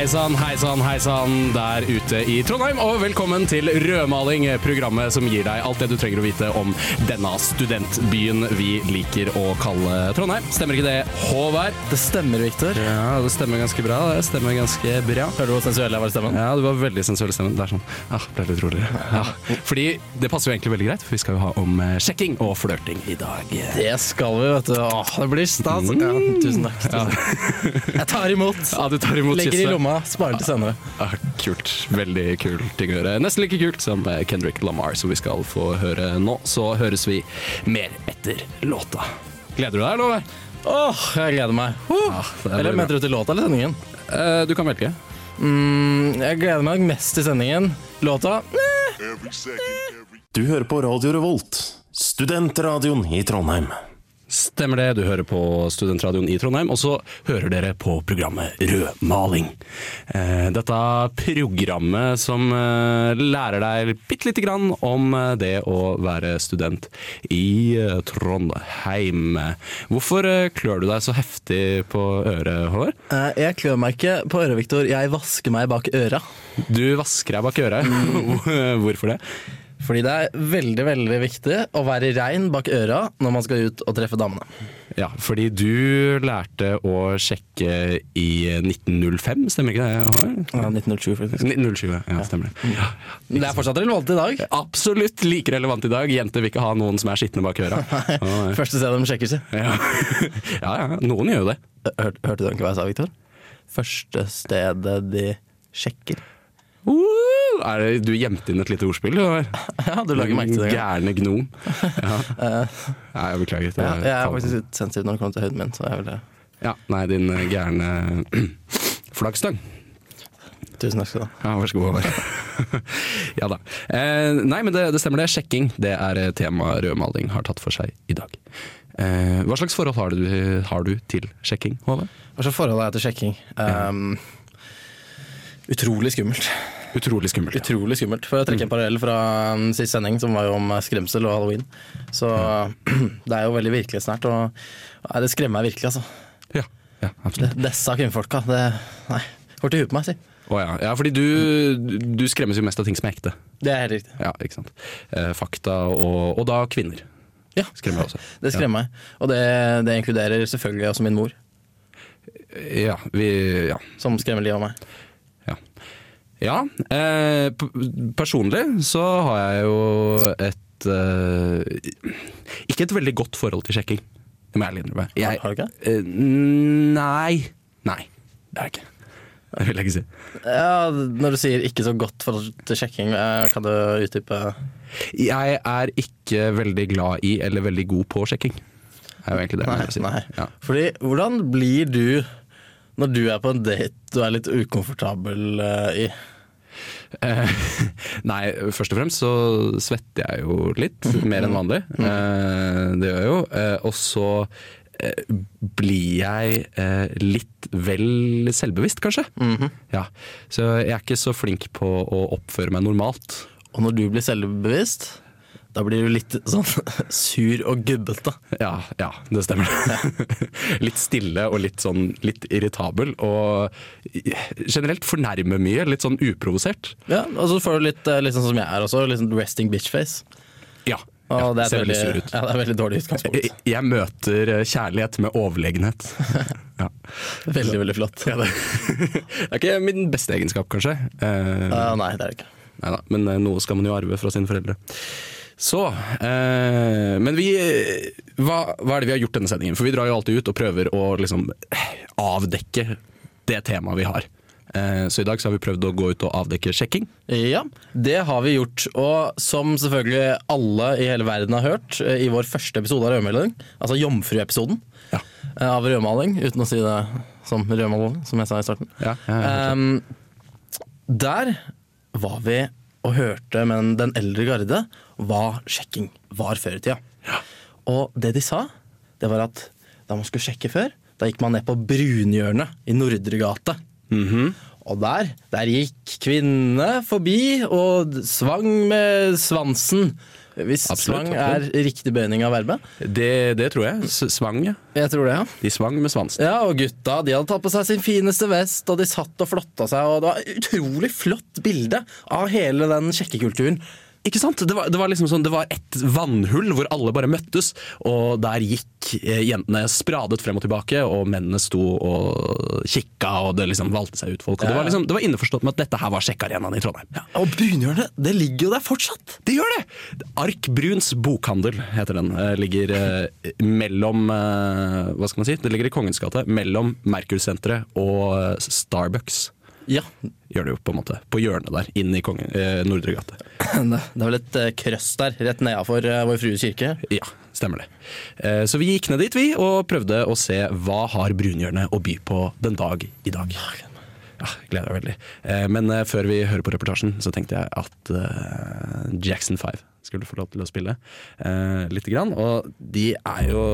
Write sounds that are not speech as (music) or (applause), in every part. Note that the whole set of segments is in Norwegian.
Hei sann, hei sann, hei sann der ute i Trondheim, og velkommen til Rødmaling, programmet som gir deg alt det du trenger å vite om denne studentbyen vi liker å kalle Trondheim. Stemmer ikke det, Håvard? Det stemmer, Viktor. Ja, det stemmer ganske bra. Det stemmer ganske bra. Hører du hvor sensuell jeg var i stemmen? Ja, du var veldig sensuell i stemmen. Det er sånn, ja, ble litt roligere. Ja. Fordi det passer jo egentlig veldig greit, for vi skal jo ha om eh, sjekking og flørting i dag. Det skal vi, vet du. Åh, det blir stas. Ja, tusen takk. Tusen. Jeg tar imot. Ja, du tar imot Legger i kysset. lomma, den til senere. Ah, kult. Veldig kul ting å gjøre. Nesten like kult som eh, Kendrick Lamar, som vi skal få høre nå. Så høres vi mer etter låta. Gleder du deg, Love? Åh, jeg gleder meg. Uh. Ah, er Eller mente du til låta eller sendingen? Eh, du kan velge. Mm, jeg gleder meg mest til sendingen. Låta Du hører på Radio Revolt, studentradioen i Trondheim. Stemmer det, du hører på Studentradioen i Trondheim, og så hører dere på programmet Rødmaling. Eh, dette programmet som eh, lærer deg bitte lite grann om eh, det å være student i Trondheim. Hvorfor klør du deg så heftig på øret, Håvard? Jeg klør meg ikke på øret, Viktor. Jeg vasker meg bak øra. Du vasker deg bak øret. (laughs) Hvorfor det? Fordi det er veldig veldig viktig å være rein bak øra når man skal ut og treffe damene. Ja, fordi du lærte å sjekke i 1905, stemmer ikke det? Ja, 1907, faktisk. 1907, ja, stemmer det. Ja. Det er fortsatt relevant i dag. Absolutt like relevant i dag. Jenter vil ikke ha noen som er skitne bak øra. (laughs) Første sted de sjekker seg. Ja. (laughs) ja, ja, noen gjør jo det. Hørte, hørte du ikke hva jeg sa, Viktor? Første stedet de sjekker. Uh, er det, du gjemte inn et lite ordspill? du, Håvard? (laughs) Ja, du lager merke til det. Gærne gnom. Ja. (laughs) Nei, jeg beklager. Ja, jeg er faktisk litt sensitiv når det kommer til høyden min, så jeg vil det. Ja, nei, din eh, gærne (clears throat) flaggstang. Tusen takk skal du ha. Ja, vær så god, (laughs) ja da. Eh, nei, men det, det stemmer det. Sjekking det er temaet tema rødmaling har tatt for seg i dag. Eh, hva slags forhold har du, har du til sjekking, Håvard? Hva slags forhold har jeg til sjekking? Um, utrolig skummelt. Utrolig skummelt. ja. Utrolig skummelt. For å trekke en parallell fra en sist sending, som var jo om eh, skremsel og halloween. Så (clears throat) det er jo veldig virkelighetsnært, og nei, det skremmer meg virkelig, altså. Ja, ja absolutt. Disse kvinnfolka, det Nei. går til huet på meg, si. Å ja. ja, fordi du, du skremmes jo mest av ting som er ekte. Det er helt riktig. Ja, ikke sant. Eh, fakta, og, og da kvinner. Ja, Skremmer også. (laughs) det skremmer meg. Og det, det inkluderer selvfølgelig også min mor, Ja, vi Ja. som skremmer livet av meg. Ja. ja eh, personlig så har jeg jo et eh, Ikke et veldig godt forhold til sjekking. Det må jeg ærlig innrømme. Jeg- Har- du ikke? Eh, nei. Nei, det har jeg ikke. Det vil jeg ikke si. Ja, Når du sier ikke så godt forhold til sjekking, eh, kan du utdype Jeg er ikke veldig glad i eller veldig god på sjekking. Er jo egentlig det jeg Nei, må si. nei. Ja. Fordi hvordan blir du når du er på en date du er litt ukomfortabel eh, i? Eh, (laughs) nei, først og fremst så svetter jeg jo litt, mer enn vanlig. Eh, det gjør jeg jo. Eh, og så eh, blir jeg eh, litt vel selvbevisst, kanskje. ja. Så jeg er ikke så flink på å oppføre meg normalt. Og når du blir selvbevisst, da blir du litt sånn (laughs) sur og gubbete. Ja, ja, det stemmer. (laughs) litt stille og litt sånn litt irritabel. Og generelt fornærme mye, litt sånn uprovosert. Ja, og så får du litt, sånn som jeg er også, litt sånn resting bitch face. Ja, ja det, er ser veldig veldig, sur ut. (laughs) ja, det er veldig dårlig utgangspunkt. Jeg, jeg møter eh, kjærlighet med overlegenhet. Ja. Veldig, veldig flott. Ja, det. det er ikke min beste egenskap, kanskje. Uh, nei, det er det ikke. neida, men noe skal man jo arve fra sine foreldre. Så eh, Men vi hva, hva er det vi har gjort denne sendingen? For vi drar jo alltid ut og prøver å liksom avdekke det temaet vi har. Eh, så i dag så har vi prøvd å gå ut og avdekke sjekking. Ja, det har vi gjort. Og som selvfølgelig alle i hele verden har hørt, eh, i vår første episode av Rødmelding, altså Jomfruepisoden Ja. eh, av rødmaling, uten å si det som rødmaling, som jeg sa i starten. Ja, ja, ja, Ehm, der var vi og hørte med den eldre garde hva sjekking var før i tida. Og det de sa, det var at da man skulle sjekke før, da gikk man ned på Brunhjørnet i Nordre gate. Og der, der gikk kvinnene forbi og svang med svansen. Hvis Absolutt, svang er riktig bøyning av verbet. Det, det tror jeg. S svang, ja. Jeg tror det, ja. De svang med svansen. Ja, og gutta de hadde tatt på seg sin fineste vest, og de satt og flotta seg. Og det var et utrolig flott bilde av hele den sjekkekulturen. Ikke sant? Det var, det var liksom sånn, det var et vannhull hvor alle bare møttes, og der gikk eh, jentene spradet frem og tilbake, og mennene sto og kikka, og det liksom valgte seg ut folk. Det, var liksom, det var innforstått med at dette her var sjekkearenaen i Trondheim. Ja. Og Brunhjørnet, det ligger jo der fortsatt! Det gjør det! Ark Bruns bokhandel heter den. Eh, Ligger eh, mellom eh, Hva skal man si? Det ligger i Kongens gate, mellom Merkur-senteret og Starbucks. Ja, Gjør det jo på en måte. På hjørnet der, inn i Kongen, eh, Nordre gate. (clears throat) det er vel et eh, krøss der, rett nedafor eh, Vår Frues kirke. Ja, stemmer det. Eh, Så vi gikk ned dit, vi, og prøvde å se hva har Brunhjørnet å by på den dag i dag. Ja, gleder meg veldig. Eh, Men eh, før vi hører på reportasjen, så tenkte jeg at eh, Jackson 5 skulle få lov til å spille eh, lite grann. Og de er jo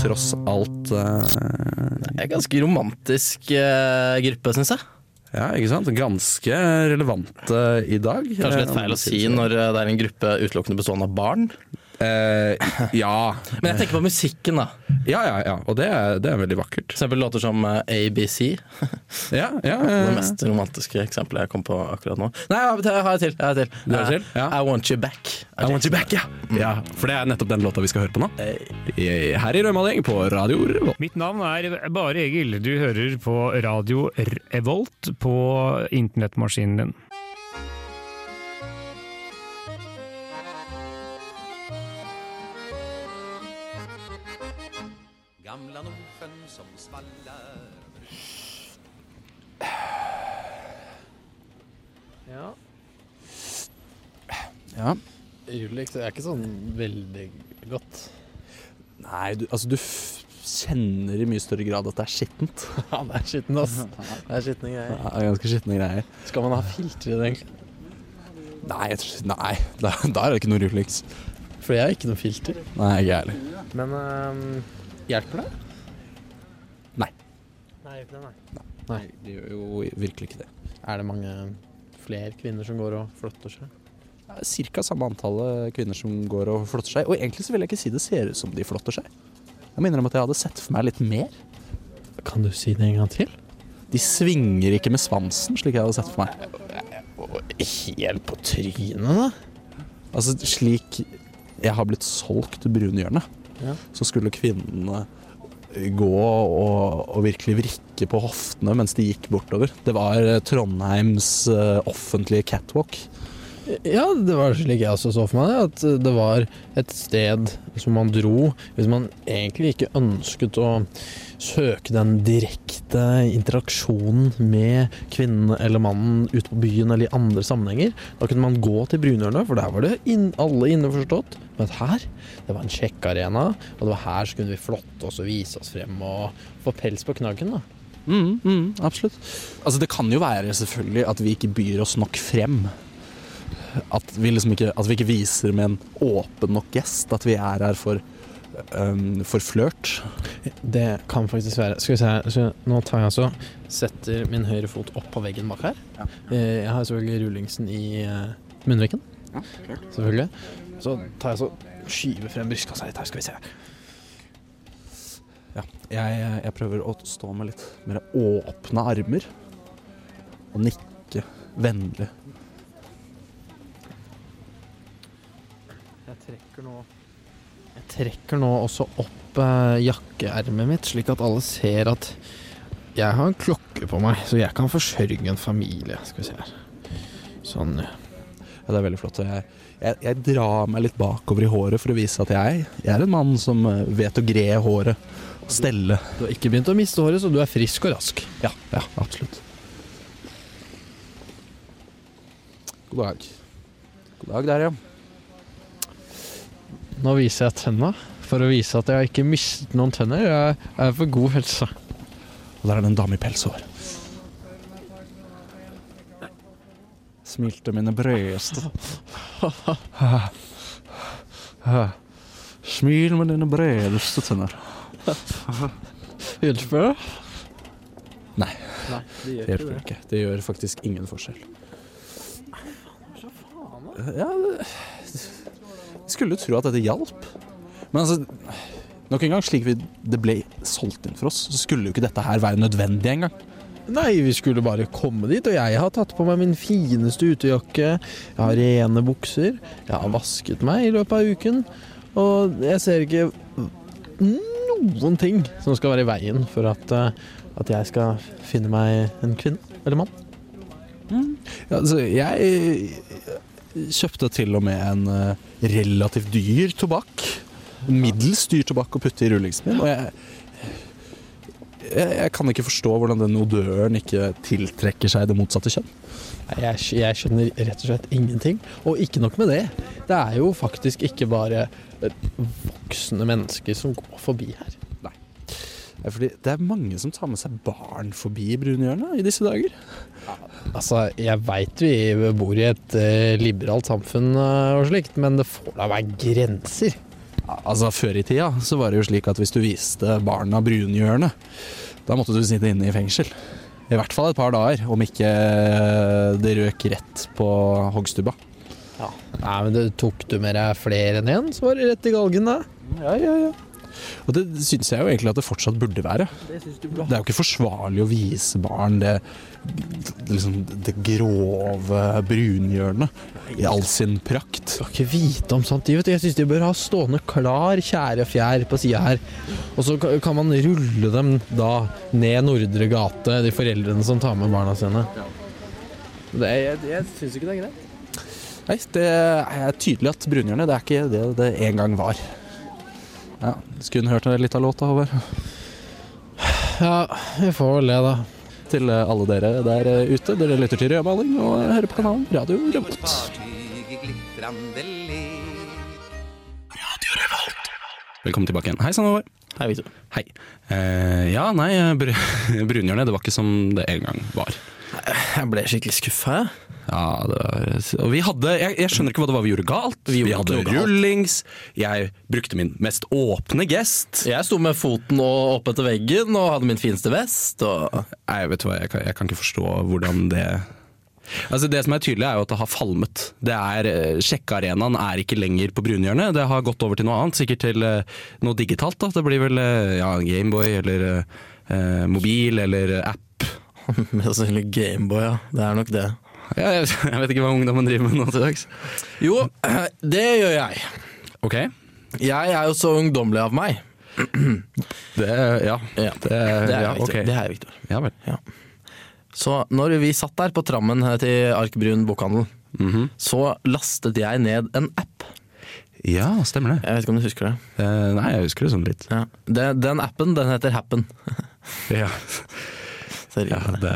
tross alt eh, Det er en ganske romantisk eh, gruppe, syns jeg. Ja, ikke sant? Ganske relevante i dag. Kanskje litt Eh, feil å si når eh, det er en gruppe utelukkende bestående av barn. Eh, ja. (laughs) Men jeg tenker på musikken, da. ja, ja, ja. Og det er, det er veldig vakkert. For eksempel låter som eh, ABC. Ja, ja, Det ja. mest romantiske eksempelet jeg kom på akkurat nå. Nei, jeg har et til. Jeg har et til. Du har et til? Ja. I Want You Back. I want you back, ja. ja. For det er nettopp den låta vi skal høre på nå. Her i Rødmaling på Radio Revolt. Mitt navn er Bare Egil. Du hører på radio Revolt på internettmaskinen din. Ja. Ja. Det er ikke sånn veldig godt. Nei, du, altså du kjenner i mye større grad at det er skittent. (laughs) Ja, det er skittent, ass. (laughs) Det er skitne greier. Det er ganske skitne greier. Skal man ha filter i det, egentlig? Nei, nei da, da er det ikke noe refleks. For jeg har ikke noe filter. Nei, ikke jeg heller. Men øhm, hjelper det? Nei. Nei, hjelper det, nei. Nei, de gjør jo virkelig ikke det. Er det mange flere kvinner som går og flotter seg? Cirka samme antallet kvinner som går og flotter seg. Og egentlig så vil jeg ikke si det ser ut som de flotter seg. Jeg minner om at jeg hadde sett for meg litt mer. Kan du si det en gang til? De svinger ikke med svansen, slik jeg hadde sett for meg. Helt på trynet, da. Altså slik jeg har blitt solgt brunhjørnet, Ja. så skulle kvinnene gå og, og virkelig vrikke på hoftene mens de gikk bortover. Det var eh, Trondheims eh, offentlige catwalk. Ja, det var slik jeg også så for meg. At det var et sted som man dro hvis man egentlig ikke ønsket å søke den direkte interaksjonen med kvinnen eller mannen ute på byen eller i andre sammenhenger. Da kunne man gå til Brunhjørnet, for der var det inn, alle innforstått. Men her, det var en sjekkearena, og det var her så kunne vi flotte oss og vise oss frem og få pels på knaggen. da. Mm, mm, absolutt. Altså Det kan jo være selvfølgelig at vi ikke byr oss nok frem. At vi liksom ikke, at vi ikke viser med en åpen nok gest at vi er her for, um, for flørt. Det kan faktisk være. Skal vi se her. Så nå tar jeg altså Setter min høyre fot opp på veggen bak her. Ja. Jeg har selvfølgelig rullingsen i eh, munnviken. Selvfølgelig. Så tar jeg så skyver frem brystkassa litt her, skal vi se. Ja, jeg, jeg prøver å stå med litt mer åpne armer. Og nikke vennlig. Jeg trekker nå Jeg trekker nå også opp eh, jakkeermet mitt, slik at alle ser at jeg har en klokke på meg, så jeg kan forsørge en familie. Skal vi se her. Sånn. ja. Det er veldig flott. Jeg, jeg, jeg drar meg litt bakover i håret for å vise at jeg, jeg er en mann som eh, vet å gre håret. Stelle. Du har ikke begynt å miste håret, så du er frisk og rask. Ja, ja, absolutt. God dag. God dag der, ja. Nå viser jeg tenna, for å vise at jeg ikke mistet noen tenner. Jeg er for god helse. Og der er det en dame i pelshår. Smilte mine brødeste. Smil med dine bredeste tenner. Hjelper det? Nei, Nei, det det hjelper ikke. Det gjør faktisk ingen forskjell. Ja, det Skulle tro at dette hjalp. Men altså, nok en gang, slik vi, det ble solgt inn for oss, så skulle jo ikke dette her være nødvendig engang. Nei, vi skulle bare komme dit, og jeg har tatt på meg min fineste utejakke. Jeg har rene bukser. Jeg har vasket meg i løpet av uken. Og jeg ser ikke noen ting som skal være i veien for at, eh, at jeg skal finne meg en kvinne eller mann. Ja, altså, jeg kjøpte til og med en eh, relativt dyr tobakk. Middels dyr tobakk å putte i rullingsen min. Og jeg, jeg, jeg kan ikke forstå hvordan den odøren ikke tiltrekker seg det motsatte kjønn. Nei, Jeg, jeg skjønner rett og slett ingenting. Og ikke nok med det. Det er jo faktisk ikke bare eh, voksne mennesker som går forbi her. Det er fordi det er mange som tar med seg barn forbi brunhjørnet i disse dager. Altså, jeg veit vi bor i et eh, liberalt samfunn eh, og slikt, men det får da være grenser. Altså Før i tida så var det jo slik at hvis du viste barna brunhjørnet, da måtte du sitte inne i fengsel. I hvert fall et par dager, om ikke det røk rett på hoggstubba. Nei, men det tok du med deg flere enn én, så var det rett i galgen, da. Ja, ja, ja. Og det syns jeg jo egentlig at det fortsatt burde være. Det er jo ikke forsvarlig å vise barn det, liksom, det grove brunhjørnet i all sin prakt. Skal ikke vite om sånt, de, vet. Jeg syns de bør ha stående klar tjære fjær på sida her. Og så kan man rulle dem da ned Nordre gate, de foreldrene som tar med barna sine. Det, jeg jeg syns ikke det er greit. Nei, det er tydelig at brunhjørnet det er ikke det det en gang var. Ja, Skulle hun hørt litt av låta, Håvard? Ja, vi får vel det, da. Til alle dere der ute. Dere lytter til Rødmaling og hører på kanalen Radio Revolt. Fartyg i. Velkommen tilbake igjen. Hei sann, Håvard. Hei, Victor. Hei. Eh, ja, nei, br (laughs) brunhjørnet det var ikke som det en gang var. Jeg ble skikkelig skuffa, jeg. Ja, var, og vi hadde jeg, jeg skjønner ikke hva det var vi gjorde galt. Vi Vi, gjorde hadde noe galt. rullings. Jeg brukte min mest åpne gest. Jeg sto med foten og opp etter veggen og hadde min fineste vest. Og Nei, vet du hva, jeg kan, jeg kan ikke forstå hvordan det Altså Det som er tydelig, er jo at det har falmet. Det er, eh, Sjekkearenaen er ikke lenger på brunhjørnet. Det har gått over til noe annet, sikkert til eh, noe digitalt. da. Det blir vel eh, ja, Gameboy eller eh, mobil eller app. (laughs) mest sannsynlig Gameboy, ja. Det er nok det. Ja, jeg, (laughs) jeg vet ikke hva ungdommen driver med nå til dags. Jo, (clears throat) det gjør jeg. Ok, Jeg er jo så ungdommelig av meg. det, ja. Ja, Det, Det er ja, jeg, Victor. ok. Det er jeg, Victor. Ja vel. Så når vi satt der på trammen til Arkbrun bokhandel, Mhm. så lastet jeg ned en app. Ja, stemmer det. Jeg vet ikke om du husker det? Eh, nei, jeg husker det sånn litt. Ja. Den, den appen den heter Happen. (laughs) Ja, (laughs) ja, det,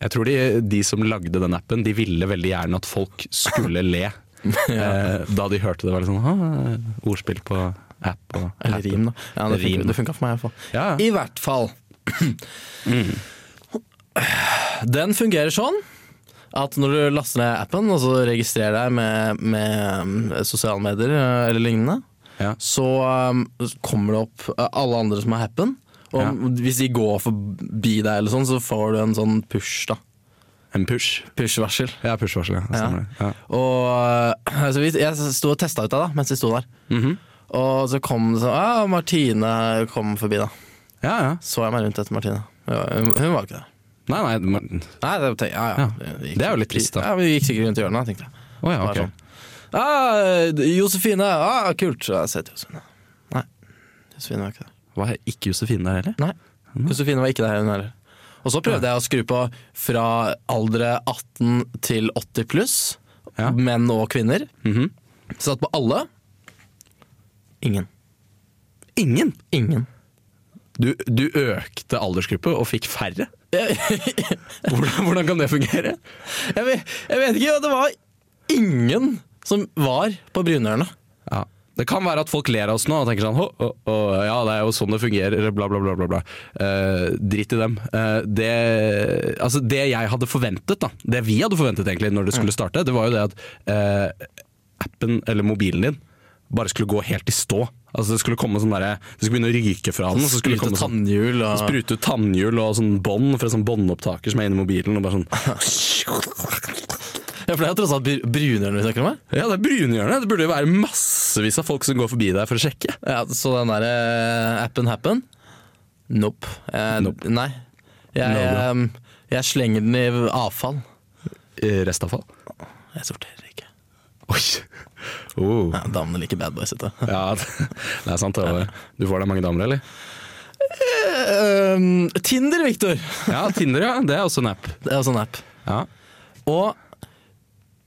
jeg tror de, de som lagde den appen, de ville veldig gjerne at folk skulle le. (laughs) eh, da de hørte det var litt sånn ordspill på app og Eller appen. rim, da. Ja, det, funka, for meg i hvert fall. Ja, ja. I hvert fall. (clears throat) Den fungerer sånn at når du laster ned appen og så registrerer deg med, med sosiale medier eh, eller lignende, Ja. så um, kommer det opp eh, alle andre som har appen. Og Ja. hvis de går forbi deg, eller sånn, så får du en sånn push. da En push. Push-varsel. Ja, push-varsel. Ja. Ja. Og eh, altså, Jeg sto og testa ut deg da, mens vi sto der. Mhm. Og så kom det sånn Ja, Martine kom forbi, da. ja, ja. Så jeg meg rundt etter Martine. Hun, hun var ikke der. Nei, nei men- Nei, det, ja, ja. Ja, gikk det er jo litt trist, da. Ja, Vi gikk sikkert rundt i hjørnet, tenkte jeg. Oh, ja, okay. sånn. Ah, Josefine! Ah, kult! Så jeg har sett Josefine. Nei, Josefine var ikke der. Var ikke Josefine der heller? Nei, Josefine var ikke der, hun heller. Og så prøvde jeg å skru på fra aldre 18 til 80 pluss. Menn og kvinner. Mhm. Satt på alle. Ingen. Ingen! Ingen. Du, du økte aldersgruppe og fikk færre? (laughs) Hvordan, hvordan kan det fungere? Jeg vet, jeg vet ikke, det var ingen som var på Brynørene. Ja. Det kan være at folk ler av oss nå og tenker sånn oh, oh, oh, Ja, det er jo sånn det fungerer, bla, bla, bla. bla, bla. Eh, dritt i dem. Eh, det, altså det jeg hadde forventet, da, det vi hadde forventet egentlig når det skulle starte, det var jo det at eh, appen eller mobilen din bare skulle gå helt i stå. Altså Det skulle komme sånn der, Det skulle begynne å ryke fra den. Så skulle Sprute komme sånn tannhjul og Sprute ut tannhjul og sånn bånd fra sånn båndopptaker som er inni mobilen. Og bare sånn Ja, for det er tross alt br- brunhjørnet vi snakker om her. Ja, det er brunhjørnet. Det burde jo være massevis av folk som går forbi der for å sjekke. Ja, så den der eh, appen happen? Nope. Eh, Nope. Nei. Jeg, No, jeg, jeg slenger den i avfall. I Restavfall. Jeg sorterer. Oi. Oh. Ja, damene liker bad boys, vet du. Ja, (laughs) det er sant. det Du får deg mange damer, eller? Uh, Tinder, Viktor! Ja, Tinder, ja. Det er også en app. Det er også en app. Ja. Og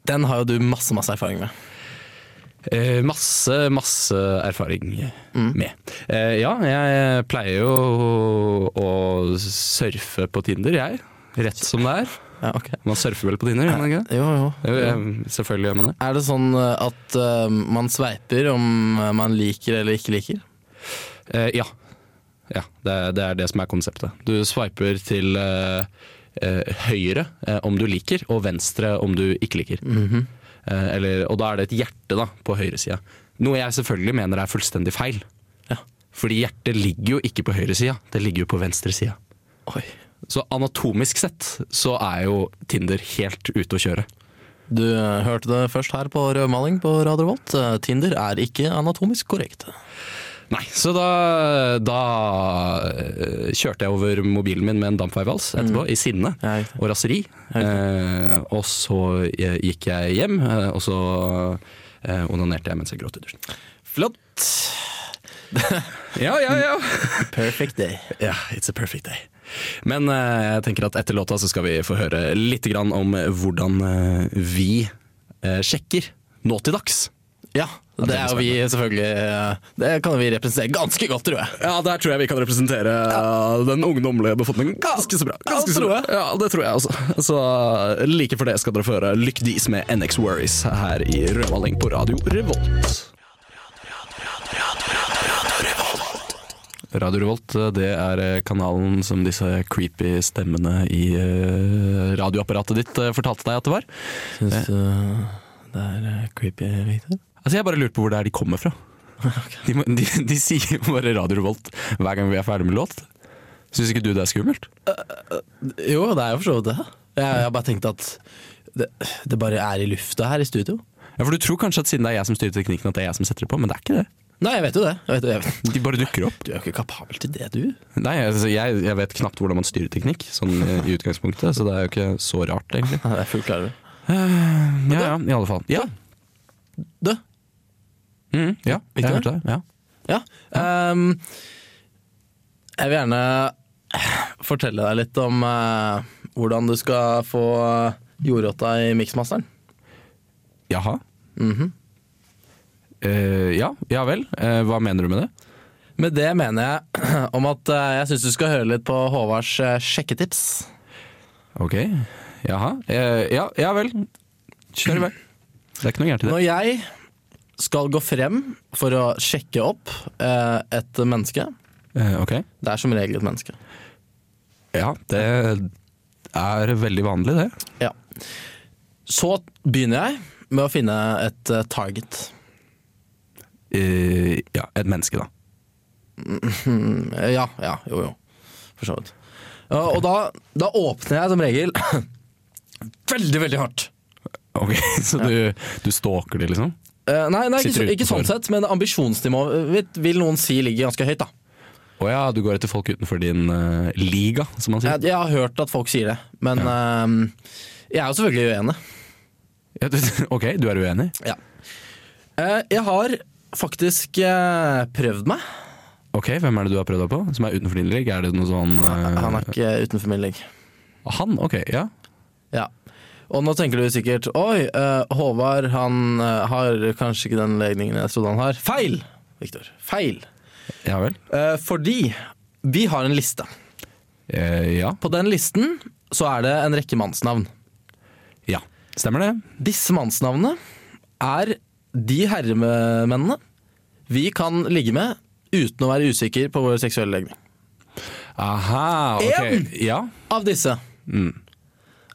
den har jo du masse, masse erfaring med. Eh, masse, masse erfaring med. Eh, ja, jeg pleier jo å surfe på Tinder, jeg. Rett som det er. Ja, okay. Man surfer vel på Tinder, gjør man ikke det? Jo, jo. Jo, jeg- selvfølgelig gjør man det. Er det sånn eh, at uh, man sveiper om eh, man liker eller ikke liker? Uh, ja. ja det, er, det er det som er konseptet. Du sveiper til uh, eh, høyre eh, om du liker, og venstre om du ikke liker. eh, eller, og da er det et hjerte da, på høyresida. Noe jeg selvfølgelig mener er fullstendig feil. Ja. Fordi hjertet ligger jo ikke på høyresida, det ligger jo på venstresida. Oi. Så anatomisk sett så er jo Tinder helt ute å kjøre. Du hørte det først her på Rødmaling på Radio Volt. Tinder er ikke anatomisk korrekt. Nei, så da, da eh, kjørte jeg over mobilen min med en dampveivals etterpå, i sinne og raseri. Eh, og så eh, gikk jeg hjem, eh, og så eh, onanerte jeg mens jeg gråt i dusjen. Flott! Ja, ja, ja. (laughs) Perfect day. Ja, it's a perfect day. Men eh, jeg tenker at etter låta så skal vi få høre litt grann om hvordan eh, vi eh, sjekker nå til dags. Ja, det er jo vi selvfølgelig Det kan vi representere ganske godt, tror jeg. Ja, der tror jeg vi kan representere ja. den ungdommelige befolkningen ganske så bra. Ganske så bra. Ja, det tror jeg også. Så like for det skal dere få høre Lyk Dis med NX Worries her i Rødmaling på Radio Revolt. Radio Revolt, eh, det er eh, kanalen som disse creepy stemmene i eh, radioapparatet ditt fortalte deg at det var. Syns du det er creepy, Victor? Altså Jeg bare lurte på hvor det er de kommer fra. (laughs) De, de, de sier bare Radio Revolt hver gang vi er ferdig med låt. Syns ikke du det er skummelt? Jo, det er jo for så vidt det. Jeg jeg har bare tenkt at det, det bare er i lufta her i studio. Ja, for Du tror kanskje at siden det er jeg som styrer teknikken, at det er jeg som setter det på, men det er ikke det. Nei, jeg vet jo det. Jeg vet, jeg vet. De bare dukker opp. Du er jo ikke kapabel til det, du. Nei, altså, jeg, jeg vet knapt hvordan man styrer teknikk, sånn eh, i utgangspunktet, så det er jo ikke så rart, egentlig. Nei, Det er fullt klar over. Ja, ja, i alle fall. Ja, Du, Mm, ja jeg hørte det. Ja. ja. Um, jeg vil gjerne fortelle deg litt om uh, hvordan du skal få jordrotta i miksmasteren. Jaha. Mhm. Eh, ja, ja vel. Uh, hva mener du med det? Med det mener jeg (clears throat) om at uh, jeg syns du skal høre litt på Håvards sjekketips. Ok, jaha. Eh, ja, ja vel. Kjør i vei. Det er ikke noe gærent i det. Når jeg skal gå frem for å sjekke opp eh, et menneske Eh, ok. Det er som regel et menneske. Ja, det er veldig vanlig, det. Ja. Så begynner jeg med å finne et target. Eh, ja, et menneske, da. (laughs) Ja, ja, jo jo. For så vidt. Ja, Og da, da åpner jeg som regel (clears throat) veldig, veldig hardt. Ok, (laughs) Så du, du stalker det, liksom? Eh, nei, nei ikke, Sitter ikke utenfor. sånn sett, men ambisjonsnivået mitt vil noen si ligger ganske høyt. da. Å ja, du går etter folk utenfor din eh, liga, som man sier. Jeg, jeg har hørt at folk sier det, men eh, jeg er jo selvfølgelig uenig. Ja, du, (laughs) ok, du er uenig? Ja. Eh, jeg har faktisk eh, prøvd meg. Ok, Hvem er det du har prøvd deg på? Som er utenfor din? Er det noe sånn eh, Han er ikke utenfor min ligg. Han? Ok, ja. Ja. Og nå tenker du sikkert Oi, eh, Håvard han eh, har kanskje ikke den legningen jeg trodde han har. Feil! Viktor. Feil. Ja vel. Eh, fordi vi har en liste. Eh, ja. På den listen så er det en rekke mannsnavn. ja. Stemmer det? Disse mannsnavnene er de herremennene vi kan ligge med uten å være usikker på vår seksuelle legning. Aha, ok. En! Ja. Av disse Mm.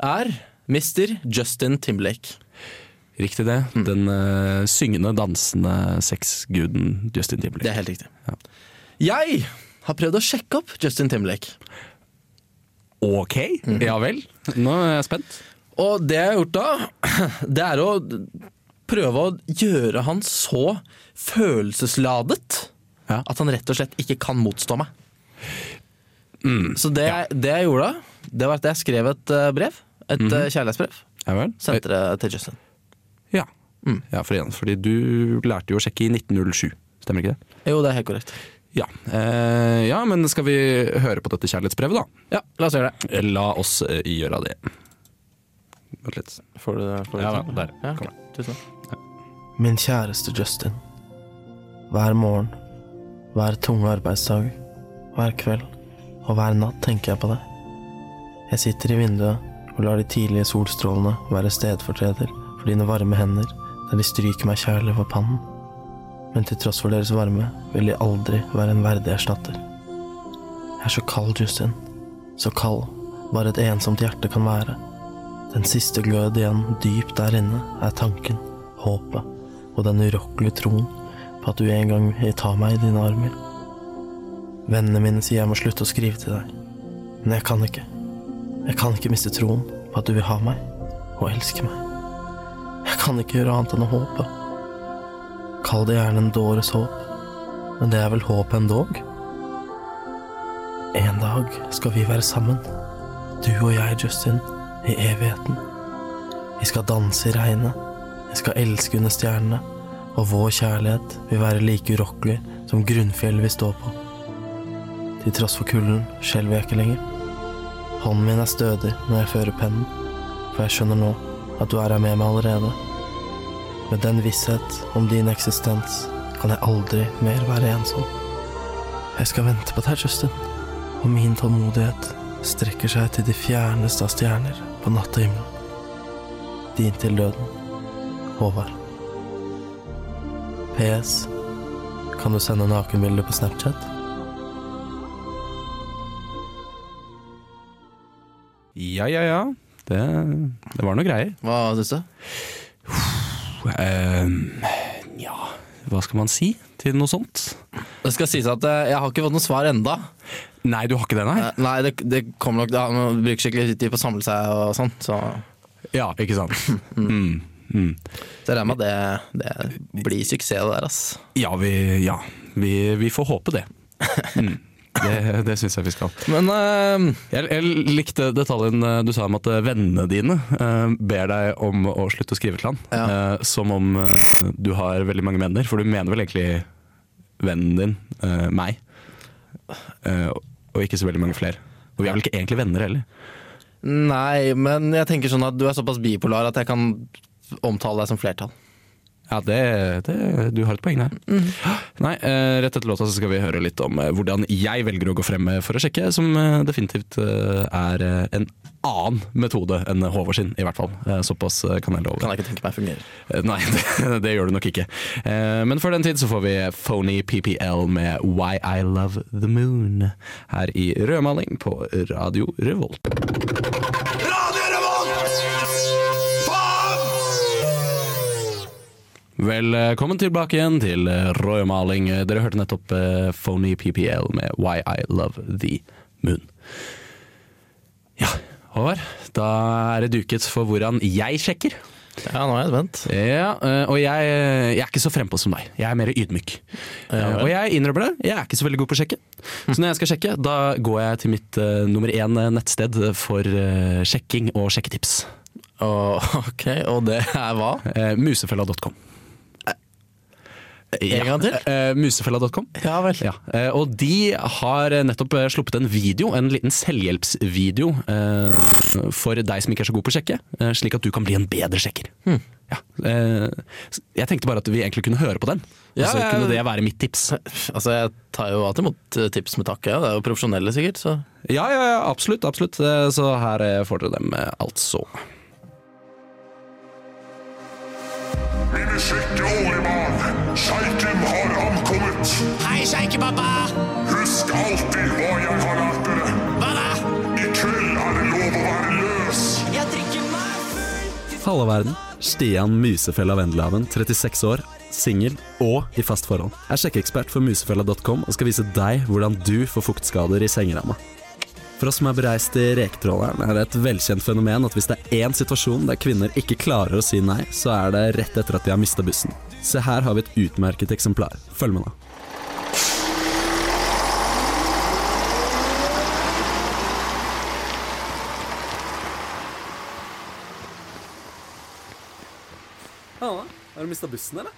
er Mr. Justin Timberlake. Riktig det. Den uh, syngende, dansende sexguden Justin Timberlake. Det er helt riktig. Jeg har prøvd å sjekke opp Justin Timberlake. Ok, ja vel. Nå er jeg spent. Og det jeg har gjort da, (clears throat) det er å prøve å gjøre han så følelsesladet Ja. at han rett og slett ikke kan motstå meg. Mm. Så det, det jeg gjorde da, det var at jeg skrev et eh, brev. Et mm -hmm. kjærlighetsbrev. Ja. Sendte det til Justin. Ja. Mm. ja, for igjen, fordi du lærte jo å sjekke i 1907. Stemmer ikke det? Jo, det er helt korrekt. Ja. Eh, ja, men skal vi høre på dette kjærlighetsbrevet, da? Ja, la oss gjøre det. La oss eh, gjøre det. Vent litt. Får du, får du Ja, til? der. Ja, Kom. Tusen takk. Min kjæreste Justin. Hver morgen, hver tunge arbeidsdag, hver kveld og hver natt tenker jeg på deg. Jeg sitter i vinduet og lar de tidlige solstrålene være stedfortreder for dine varme hender der de stryker meg kjærlig over pannen. Men til tross for deres varme vil de aldri være en verdig erstatter. Jeg er så kald, Justin. Så kald bare et ensomt hjerte kan være. Den siste glød igjen dypt der inne er tanken, håpet og den urokkelige troen på at du en gang vil ta meg i dine armer. Vennene mine sier jeg må slutte å skrive til deg, men jeg kan ikke. Jeg kan ikke miste troen på at du vil ha meg og elske meg. Jeg kan ikke gjøre annet enn å håpe. Kall det gjerne en dåres håp, men det er vel håp endog? En dag skal vi være sammen, du og jeg, Justin, i evigheten. Vi skal danse i regnet, vi skal elske under stjernene, og vår kjærlighet vil være like urokkelig som grunnfjellet vi står på. Til tross for kulden skjelver jeg ikke lenger. Hånden min er stødig når jeg fører pennen, for jeg skjønner nå at du er her med meg allerede. Med den visshet om din eksistens kan jeg aldri mer være ensom. Jeg skal vente på deg, Justin, og min tålmodighet strekker seg til de fjerneste av stjerner på nattehimmelen. Din til døden, Håvard. PS. Kan du sende nakenbilder på Snapchat? Ja, ja, ja. Det, det var noe greier. Hva syns du? Uh, ja, hva skal man si til noe sånt? Det skal sies at eh, jeg har ikke fått noe svar enda. Nei, du har ikke det, nei? Eh, Nei, det, det kommer nok Man bruker skikkelig tid på å samle seg og sånn, så, Ja, ikke sant. (laughs) Mm. Mm. så jeg regner med at det, det blir suksess det der, ass. Ja, vi, ja. Vi, vi får håpe det. Mm. Det, det syns jeg vi skal. Men uh, Jeg, jeg likte detaljen eh, du sa om at eh, vennene dine uh, ber deg om å slutte å skrive til han. Ja. Uh, som om du har veldig mange venner, for du mener vel egentlig vennen din, meg, og ikke så veldig mange flere. Og vi er vel ikke egentlig venner heller. Nei, men jeg tenker sånn at du er såpass bipolar at jeg kan omtale deg som flertall. Ja, det, det, du har et poeng der. Nei, eh, Rett etter låta så skal vi høre litt om eh, hvordan jeg velger å gå frem for å sjekke, som eh, definitivt eh, er eh, en annen metode enn Håvard sin, i hvert fall. Eh, Såpass eh, kan jeg love. Kan jeg ikke tenke meg fungerer. Eh, Nei, (laughs) det, det gjør du nok ikke. Eh, Men før den tid så får vi Phony PPL med Why I Love The Moon her i rødmaling på Radio Revolt. Velkommen tilbake igjen til rødmaling. Dere hørte nettopp eh, Phony PPL med Why I Love The Moon. Ja, Håvard, da er det duket for hvordan jeg sjekker. Ja, nå er jeg spent. Ja, eh, og jeg, jeg er ikke så frempå som deg. Jeg er mer ydmyk. Ja, og jeg innrømmer det, jeg er ikke så veldig god på å sjekke. Så når jeg skal sjekke, da går jeg til mitt uh, nummer én nettsted for uh, sjekking og sjekketips. Oh, ok, og det er hva? Musefella.com. En gang til? Eh, musefella.com. Ja vel. Ja, eh, og de har eh, nettopp eh, sluppet en video, en liten selvhjelpsvideo eh, for deg som ikke er så god på å sjekke, eh, slik at du kan bli en bedre sjekker. Ja, eh, jeg tenkte bare at vi egentlig kunne høre på den, og Ja, så kunne det være mitt tips. Altså, jeg tar jo alltid imot eh, tips med takk, ja. Det er jo profesjonelle sikkert, så Ja, ja, ja absolutt, absolutt. Eh, Så her eh, får dere dem, eh, altså. Mine sjekke årebarn, sjeiken har ankommet. Hei, sjeikepappa! Husk alltid hva jeg har lært dere. Hva da? I kveld er det lov å være løs. Jeg drikker meg full Hallo verden. Stian Musefella Vendelhaven, 36 år, singel og i fast forhold. Er sjekkeekspert for musefella.com og skal vise deg hvordan du får fuktskader i sengeramma. For oss som er bereist i reketråleren, er det et velkjent fenomen at hvis det er én situasjon der kvinner ikke klarer å si nei, så er det rett etter at de har mista bussen. Se her har vi et utmerket eksemplar. Følg med, da. Hanna, har du mista bussen, eller?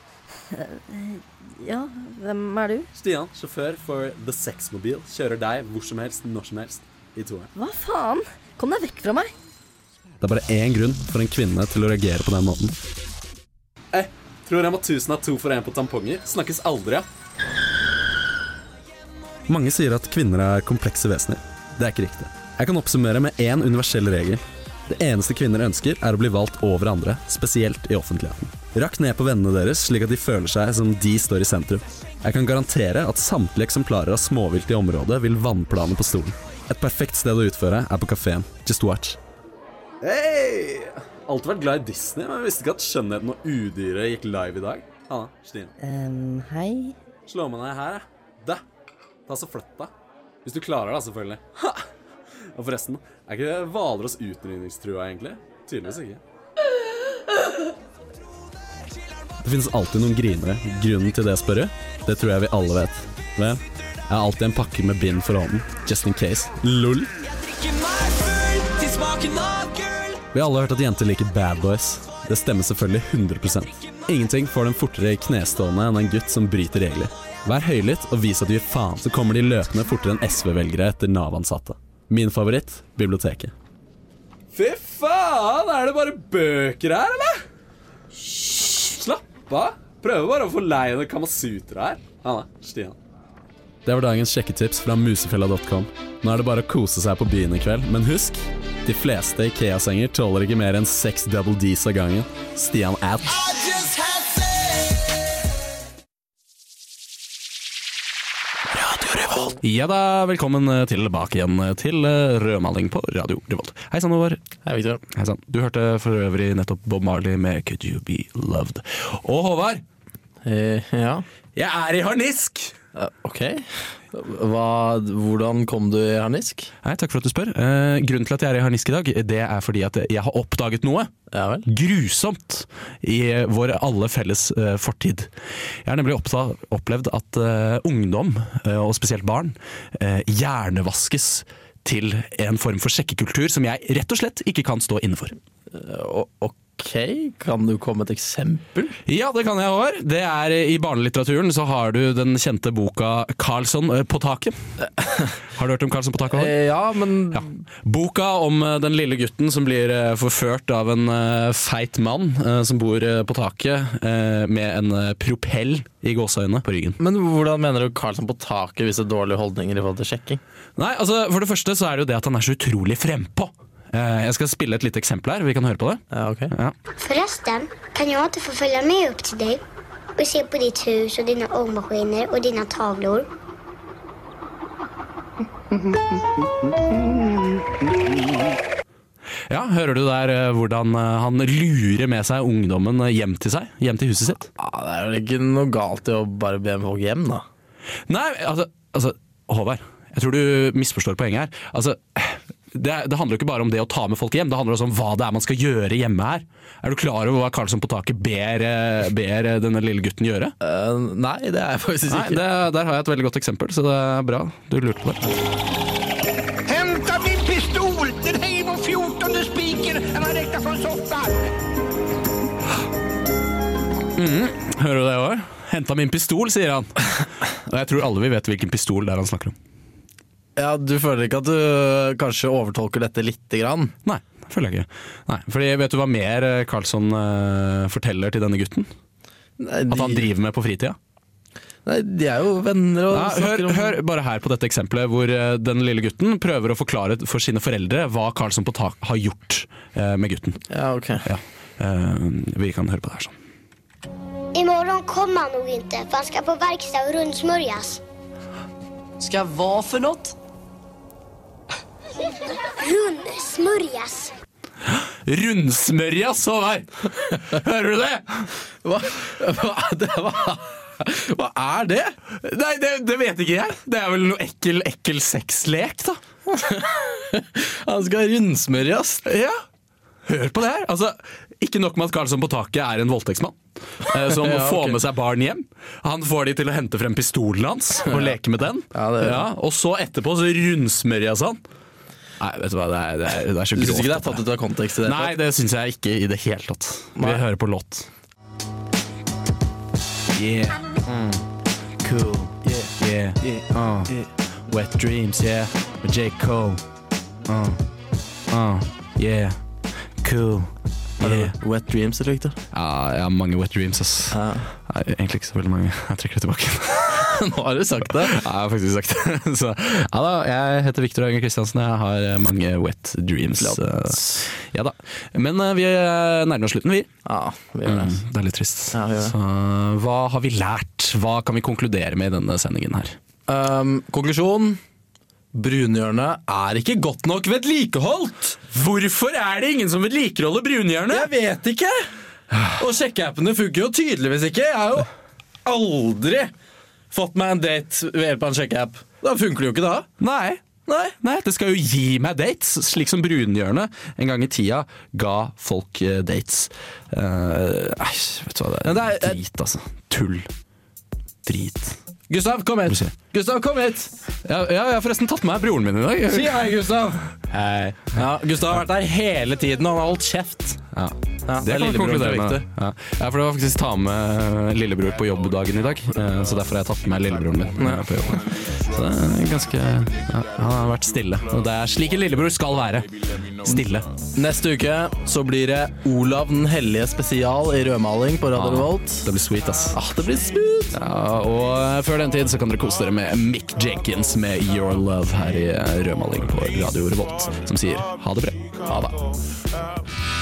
Ja, hvem er du? Stian, sjåfør for The Sexmobil, kjører deg hvor som helst, når som helst, i toeren. Hva faen? Kom deg vekk fra meg. Det er bare én grunn for en kvinne til å reagere på den måten. Jeg må tusen ha to for én på tamponger. Snakkes aldri, av. Mange sier at kvinner er komplekse vesener. Det er ikke riktig. Jeg kan oppsummere med én universell regel. Det eneste kvinner ønsker, er å bli valgt over andre, spesielt i offentligheten. Rakk ned på vennene deres, slik at de føler seg som de står i sentrum. Jeg kan garantere at samtlige eksemplarer av småvilt i området vil vannplane på stolen. Et perfekt sted å utføre er på kafeen. Just watch. Hei! Alltid vært glad i Disney, men jeg visste ikke at Skjønnheten og udyret gikk live i dag. Hanna, Stine. Um, hei. Slå med deg her, jeg. Da. Ta så flytt deg. Hvis du klarer det, selvfølgelig. Ha! Og forresten, er ikke Hvalross utrydningstrua, egentlig? Tydeligvis ikke. Det finnes alltid noen grinere. Grunnen til det, spør du? Det tror jeg vi alle vet. Vel, jeg har alltid en pakke med bind for hånden. Just in case. Lol. Vi har alle hørt at jenter liker bad boys. Det stemmer selvfølgelig 100% Ingenting får dem fortere i knestående enn en gutt som bryter regler. Vær høylytt og vis at du gir faen, så kommer de løpende fortere enn SV-velgere etter Nav-ansatte. Min favoritt biblioteket. Fy faen, er det bare bøker her, eller? Slapp av. Prøver bare å få leien Kamasutra her. Anna, Stian. Det var dagens sjekketips fra musefella.com. Nå er det bare å kose seg på byen i kveld, men husk de fleste Ikea-senger tåler ikke mer enn seks double D's av gangen. Stian at Ja da, velkommen tilbake igjen til eh, rødmaling på Radio Revolt. Hei sann, Håvard. Hei, Victor. Hei sann. Du hørte for øvrig nettopp Bob Marley med Could You Be Loved. Og Håvard, Eh, ja. Jeg er i harnisk! Ok. Hva, hvordan kom du i harnisk? Nei, Takk for at du spør. Eh, grunnen til at jeg er i harnisk i dag, det er fordi at jeg har oppdaget noe Ja vel? grusomt i vår alle felles eh, fortid. Jeg har nemlig oppta, opplevd at eh, ungdom, eh, og spesielt barn, eh, hjernevaskes til en form for sjekkekultur som jeg rett og slett ikke kan stå inne for. Eh, o- ok, kan du komme med et eksempel? Ja, det kan jeg, òg. Det er I barnelitteraturen så har du den kjente boka 'Karlsson eh, på taket'. (laughs) Har du hørt om Karlsson på taket? Håvard? Eh, ja, men Ja. Boka om eh, den lille gutten som blir eh, forført av en eh, feit mann eh, som bor eh, på taket eh, med en eh, propell i gåseøynene på ryggen. Men hvordan mener du Karlsson på taket viser dårlige holdninger i forhold til sjekking? Nei, altså For det første så er det jo det at han er så utrolig frempå. Eh, jeg skal spille et lite eksempel her. Vi kan høre på det. Ja, ok. Ja. Förresten, kan jag inte få följa med upp till dig och se på ditt hus och dina ångmaskiner och dina tavlor? ja, Hører du der eh, hvordan eh, han lurer med seg ungdommen hjem til seg? Hjem til huset sitt? Ja, det er vel ikke noe galt i å bare be folk hjem, da. Nei, altså, altså Håvard, jeg tror du misforstår poenget her. Altså, det, det handler jo ikke bare om det å ta med folk hjem, det handler også om hva det er man skal gjøre hjemme her. Er du klar over hva Karlsson på taket ber, eh, ber eh, denne lille gutten gjøre? Uh, nei, det er jeg faktisk Nei, det, Der har jeg et veldig godt eksempel, så det er bra du lurte på det. Henta min pistol! Den hänger på fjortonde spiken när rekka fra sofaen! Mm, Hører du det òg? Henta min pistol, sier han. Og jeg tror alle vi vet hvilken pistol det er han snakker om. Ja, Du føler ikke at du kanskje overtolker dette lite grann? Nei, det føler jeg ikke. Nei, fordi Vet du hva mer eh, Karlsson eh, forteller til denne gutten? Nei, At han driver med på fritida? nei, de er jo venner og Ja, hør, om hør bare her på dette eksempelet hvor den lille gutten prøver å forklare for sine foreldre hva Karlsson på tak har gjort med gutten. Ja, ok. Ja. Vi kan høre på det her sånn. Imorgon kommer han nog inte för han ska på verkstad och rundsmörjas. Ska vad för något? Rundsmörjas? Rundsmørjas, Håvard! Hører du det? Hva, hva, det, hva, hva er det? Nei, det, det vet ikke jeg. Det er vel noe ekkel, ekkel sexlek, da. Han skal rundsmørjas. Ja. Hør på det her. Altså, ikke nok med at Karlsson på taket er en voldtektsmann. eh, Som (laughs) Ja, får med seg barn hjem. Han får de til å hente frem pistolen hans og leke med den. Ja, det Ja, og så etterpå så rundsmørjas han. Nei, vet du hva, det er, det er, det er så Du syns ikke det er tatt ut av kontekst? i det Nei, det syns jeg ikke i det hele tatt. Vi Nei. hører på låt. Yeah. Mm. Cool. Yeah. Yeah. Uh. Wet Dreams, yeah. Med J. Cole. Uh. Uh. Yeah. Cool. Yeah. Wet Dreams, eller Victor? Ja, jeg har mange wet dreams, ass. Nei, egentlig ikke så veldig mange. (laughs) Jeg trekker det tilbake. (laughs) Nå har du sagt det. Ja, jeg har faktisk sagt det. (laughs) Så, ja da, jeg heter Victor Øyenge Kristiansen. Jeg har eh, mange wet dreams. eh, Ja da. Men eh, vi nærmer oss slutten, vi. Ja, vi gjør det. Mm, det er litt trist. Ja, vi gjør det. Så hva har vi lært? Hva kan vi konkludere med i denne sendingen her? Um, konklusjon. Brunhjørnet er ikke godt nok vedlikeholdt! Hvorfor er det ingen som vedlikeholder brunhjørnet? Jeg vet ikke! Og sjekkeappene funker jo tydeligvis ikke. Jeg har jo aldri fått meg en date ved hjelp av en sjekkeapp. Da funker det jo ikke da. Nei. Nei, nei, det skal jo gi meg dates, slik som Brunhjørnet en gang i tida ga folk eh, dates. Eh, Nei, vet du hva, det er, det er- drit, altså. Tull. Drit. Gustav, kom hit! Gustav, kom hit! Ja, ja, jeg har forresten tatt med meg broren min i dag. Si hei, Gustav! Hei. Ja, Gustav har vært der hele tiden, og han har holdt kjeft. Ja. Ja, Det kan vi konkludere med. Ja. ja, for det var faktisk ta med lillebror på jobbdagen i dag. eh, Så derfor har jeg tatt med lillebroren min eh, på jobb. Så det er ganske ja, Han har vært stille. Og det er slik en lillebror skal være. Stille. Neste uke så blir det Olav den hellige spesial i rødmaling på Radio Revolt. Det blir sweet, ass. Ah, det blir smooth! Ja, og før den tid så kan dere kose dere med Mick Jenkins med Your Love her i rødmaling på Radio Revolt, som sier ha det bra. Ha det.